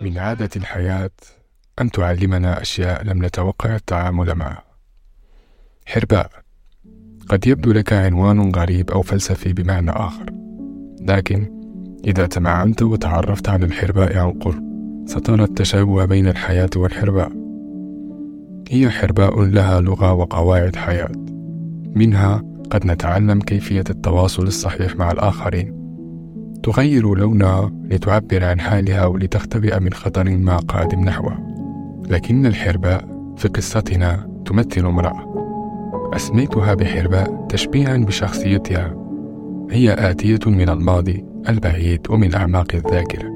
من عادة الحياة أن تعلمنا أشياء لم نتوقع التعامل معها. حرباء قد يبدو لك عنوان غريب أو فلسفي بمعنى آخر، لكن إذا تمعنت وتعرفت على الحرباء عن قرب سترى التشابه بين الحياة والحرباء. هي حرباء لها لغة وقواعد حياة. منها قد نتعلم كيفية التواصل الصحيح مع الآخرين. تغير لونها لتعبر عن حالها ولتختبئ من خطر ما قادم نحوها لكن الحرباء في قصتنا تمثل امرأة. أسميتها بحرباء تشبيها بشخصيتها. هي آتية من الماضي البعيد ومن أعماق الذاكرة.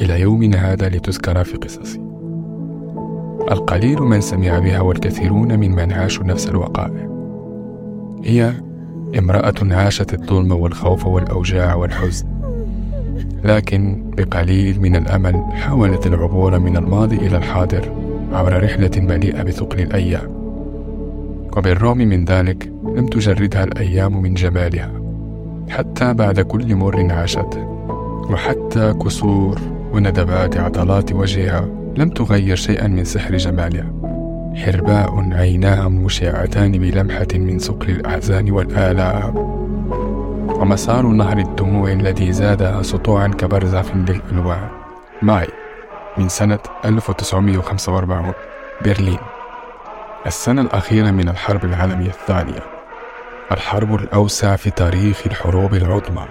إلى يومنا هذا لتذكر في قصصي. القليل من سمع بها والكثيرون ممن عاشوا نفس الوقائع. هي امرأة عاشت الظلم والخوف والأوجاع والحزن لكن بقليل من الأمل حاولت العبور من الماضي إلى الحاضر عبر رحلة مليئة بثقل الأيام. وبالرغم من ذلك لم تجردها الأيام من جمالها حتى بعد كل مر عاشته وحتى كسور وندبات عضلات وجهها لم تغير شيئا من سحر جمالها. حرباء عيناها مشعتان بلمحة من سقل الأحزان والآلام. ومسار نهر الدموع الذي زادها سطوعا كبرزخ للألوان ماي من سنة 1945 برلين. السنة الأخيرة من الحرب العالمية الثانية. الحرب الأوسع في تاريخ الحروب العظمى.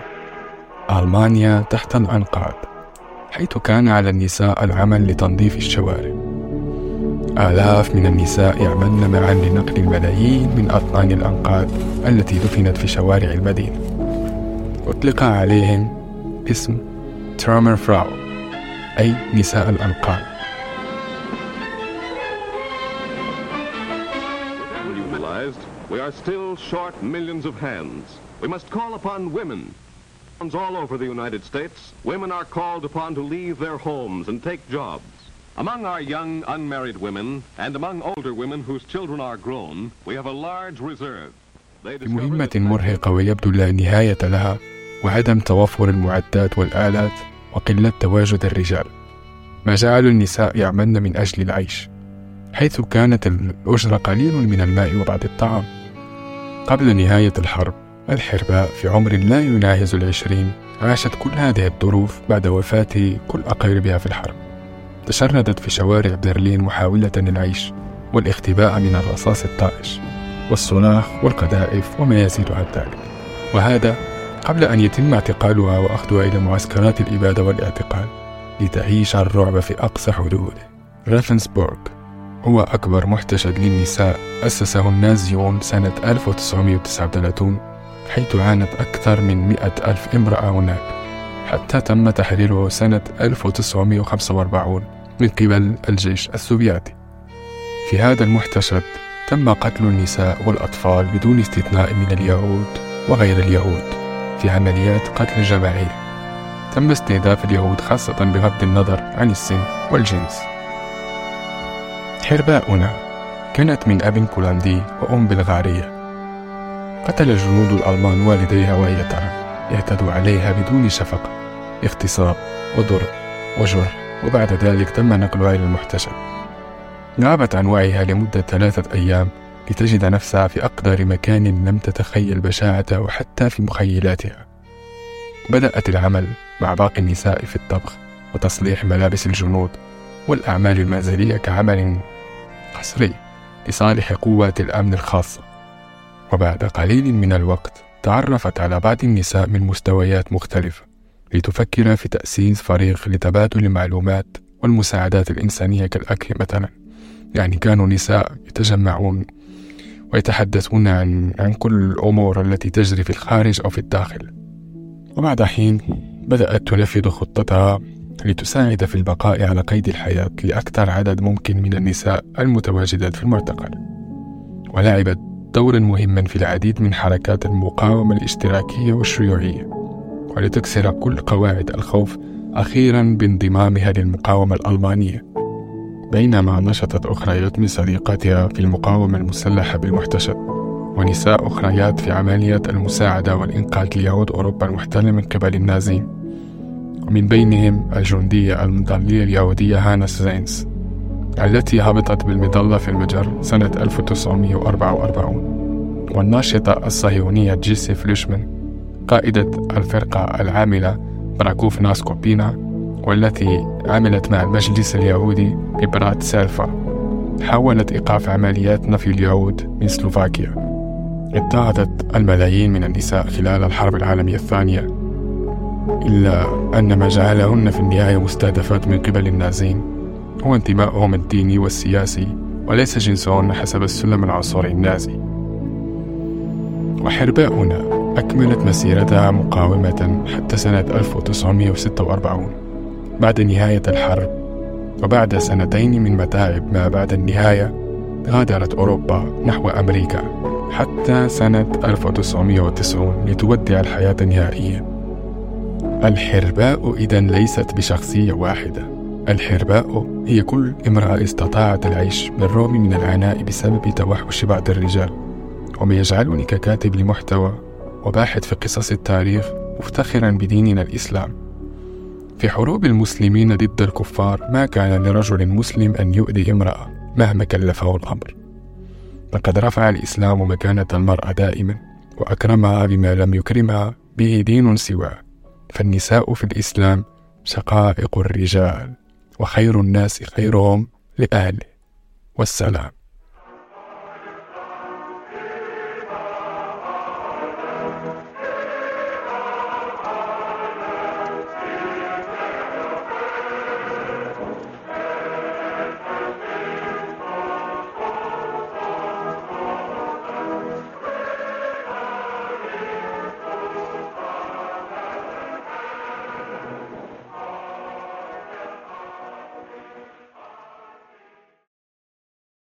ألمانيا تحت الأنقاض حيث كان على النساء العمل لتنظيف الشوارع. آلاف من النساء يعملن معا لنقل الملايين من أطنان الأنقاض التي دفنت في شوارع المدينة أطلق عليهم اسم ترامر فراو أي نساء الأنقاض We are still short millions of hands. We must call upon women. All over the United States, women are called upon to leave their homes and take jobs. Among our young unmarried women and among older women whose children are grown, we have a large reserve. مهمة مرهقة ويبدو لا نهاية لها وعدم توفر المعدات والآلات وقلة تواجد الرجال. ما جعل النساء يعملن من أجل العيش حيث كانت الأجرة قليل من الماء وبعض الطعام. قبل نهاية الحرب الحرباء في عمر لا يناهز العشرين عاشت كل هذه الظروف بعد وفاة كل أقاربها في الحرب. تشردت في شوارع برلين محاولة العيش والاختباء من الرصاص الطائش والصراخ والقذائف وما يزيد عن ذلك. وهذا قبل أن يتم اعتقالها وأخذها إلى معسكرات الإبادة والاعتقال لتعيش الرعب في أقصى حدوده. رافنسبورغ هو أكبر محتشد للنساء أسسه النازيون سنة 1939 حيث عانت أكثر من مئة ألف امرأة هناك حتى تم تحريره سنة 1945 من قبل الجيش السوفيتي. في هذا المحتشد تم قتل النساء والأطفال بدون استثناء من اليهود وغير اليهود. في عمليات قتل جماعية تم استهداف اليهود خاصة بغض النظر عن السن والجنس. حرباؤنا كانت من أب بولندي وأم بلغارية. قتل جنود الألمان والديها وهي ترى اعتدوا عليها بدون شفقة اغتصاب وضرب وجرح. وبعد ذلك تم نقلها إلى المحتشد غابت عن وعيها لمدة ثلاثة أيام لتجد نفسها في أقدر مكان لم تتخيل بشاعته حتى في مخيلاتها. بدأت العمل مع باقي النساء في الطبخ وتصليح ملابس الجنود والأعمال المنزلية كعمل حصري لصالح قوات الأمن الخاصة. وبعد قليل من الوقت تعرفت على بعض النساء من مستويات مختلفة. لتفكر في تأسيس فريق لتبادل المعلومات والمساعدات الإنسانية كالأكل مثلا. يعني كانوا نساء يتجمعون ويتحدثون عن عن كل الأمور التي تجري في الخارج أو في الداخل. وبعد حين بدأت تنفذ خطتها لتساعد في البقاء على قيد الحياة لأكثر عدد ممكن من النساء المتواجدات في المعتقل ولعبت دورا مهما في العديد من حركات المقاومة الاشتراكية والشيوعية. ولتكسر كل قواعد الخوف أخيرا بانضمامها للمقاومة الألمانية. بينما نشطت أخريات من صديقاتها في المقاومة المسلحة بالمحتشد ونساء أخريات في عملية المساعدة والإنقاذ ليهود أوروبا المحتلة من قبل النازيين ومن بينهم الجندية المظلية اليهودية هانا زينز التي هبطت بالمظلة في المجر سنة 1944 والناشطة الصهيونية جيزي فليشمان. قائدة الفرقة العاملة براكوفنا سكوبينا والتي عملت مع المجلس اليهودي ببراتيسلافا حاولت إيقاف عمليات نفي اليهود من سلوفاكيا. اضطهدت الملايين من النساء خلال الحرب العالمية الثانية إلا أن ما جعلهن في النهاية مستهدفات من قبل النازين هو انتمائهم الديني والسياسي وليس جنسهن حسب السلم العنصري النازي. وحرباؤنا أكملت مسيرتها مقاومة حتى سنة 1946 بعد نهاية الحرب. وبعد سنتين من متاعب ما بعد النهاية غادرت أوروبا نحو أمريكا حتى سنة 1990 لتودع الحياة نهائيا الحرباء إذا ليست بشخصية واحدة. الحرباء هي كل امرأة استطاعت العيش بالرغم من العناء بسبب توحش بعض الرجال. وما يجعلني ككاتب لمحتوى وباحث في قصص التاريخ مفتخرا بديننا الإسلام. في حروب المسلمين ضد الكفار ما كان لرجل مسلم أن يؤذي امرأة مهما كلفه الأمر. لقد رفع الإسلام مكانة المرأة دائما وأكرمها بما لم يكرمها به دين سواه. فالنساء في الإسلام شقائق الرجال وخير الناس خيرهم لأهله. والسلام.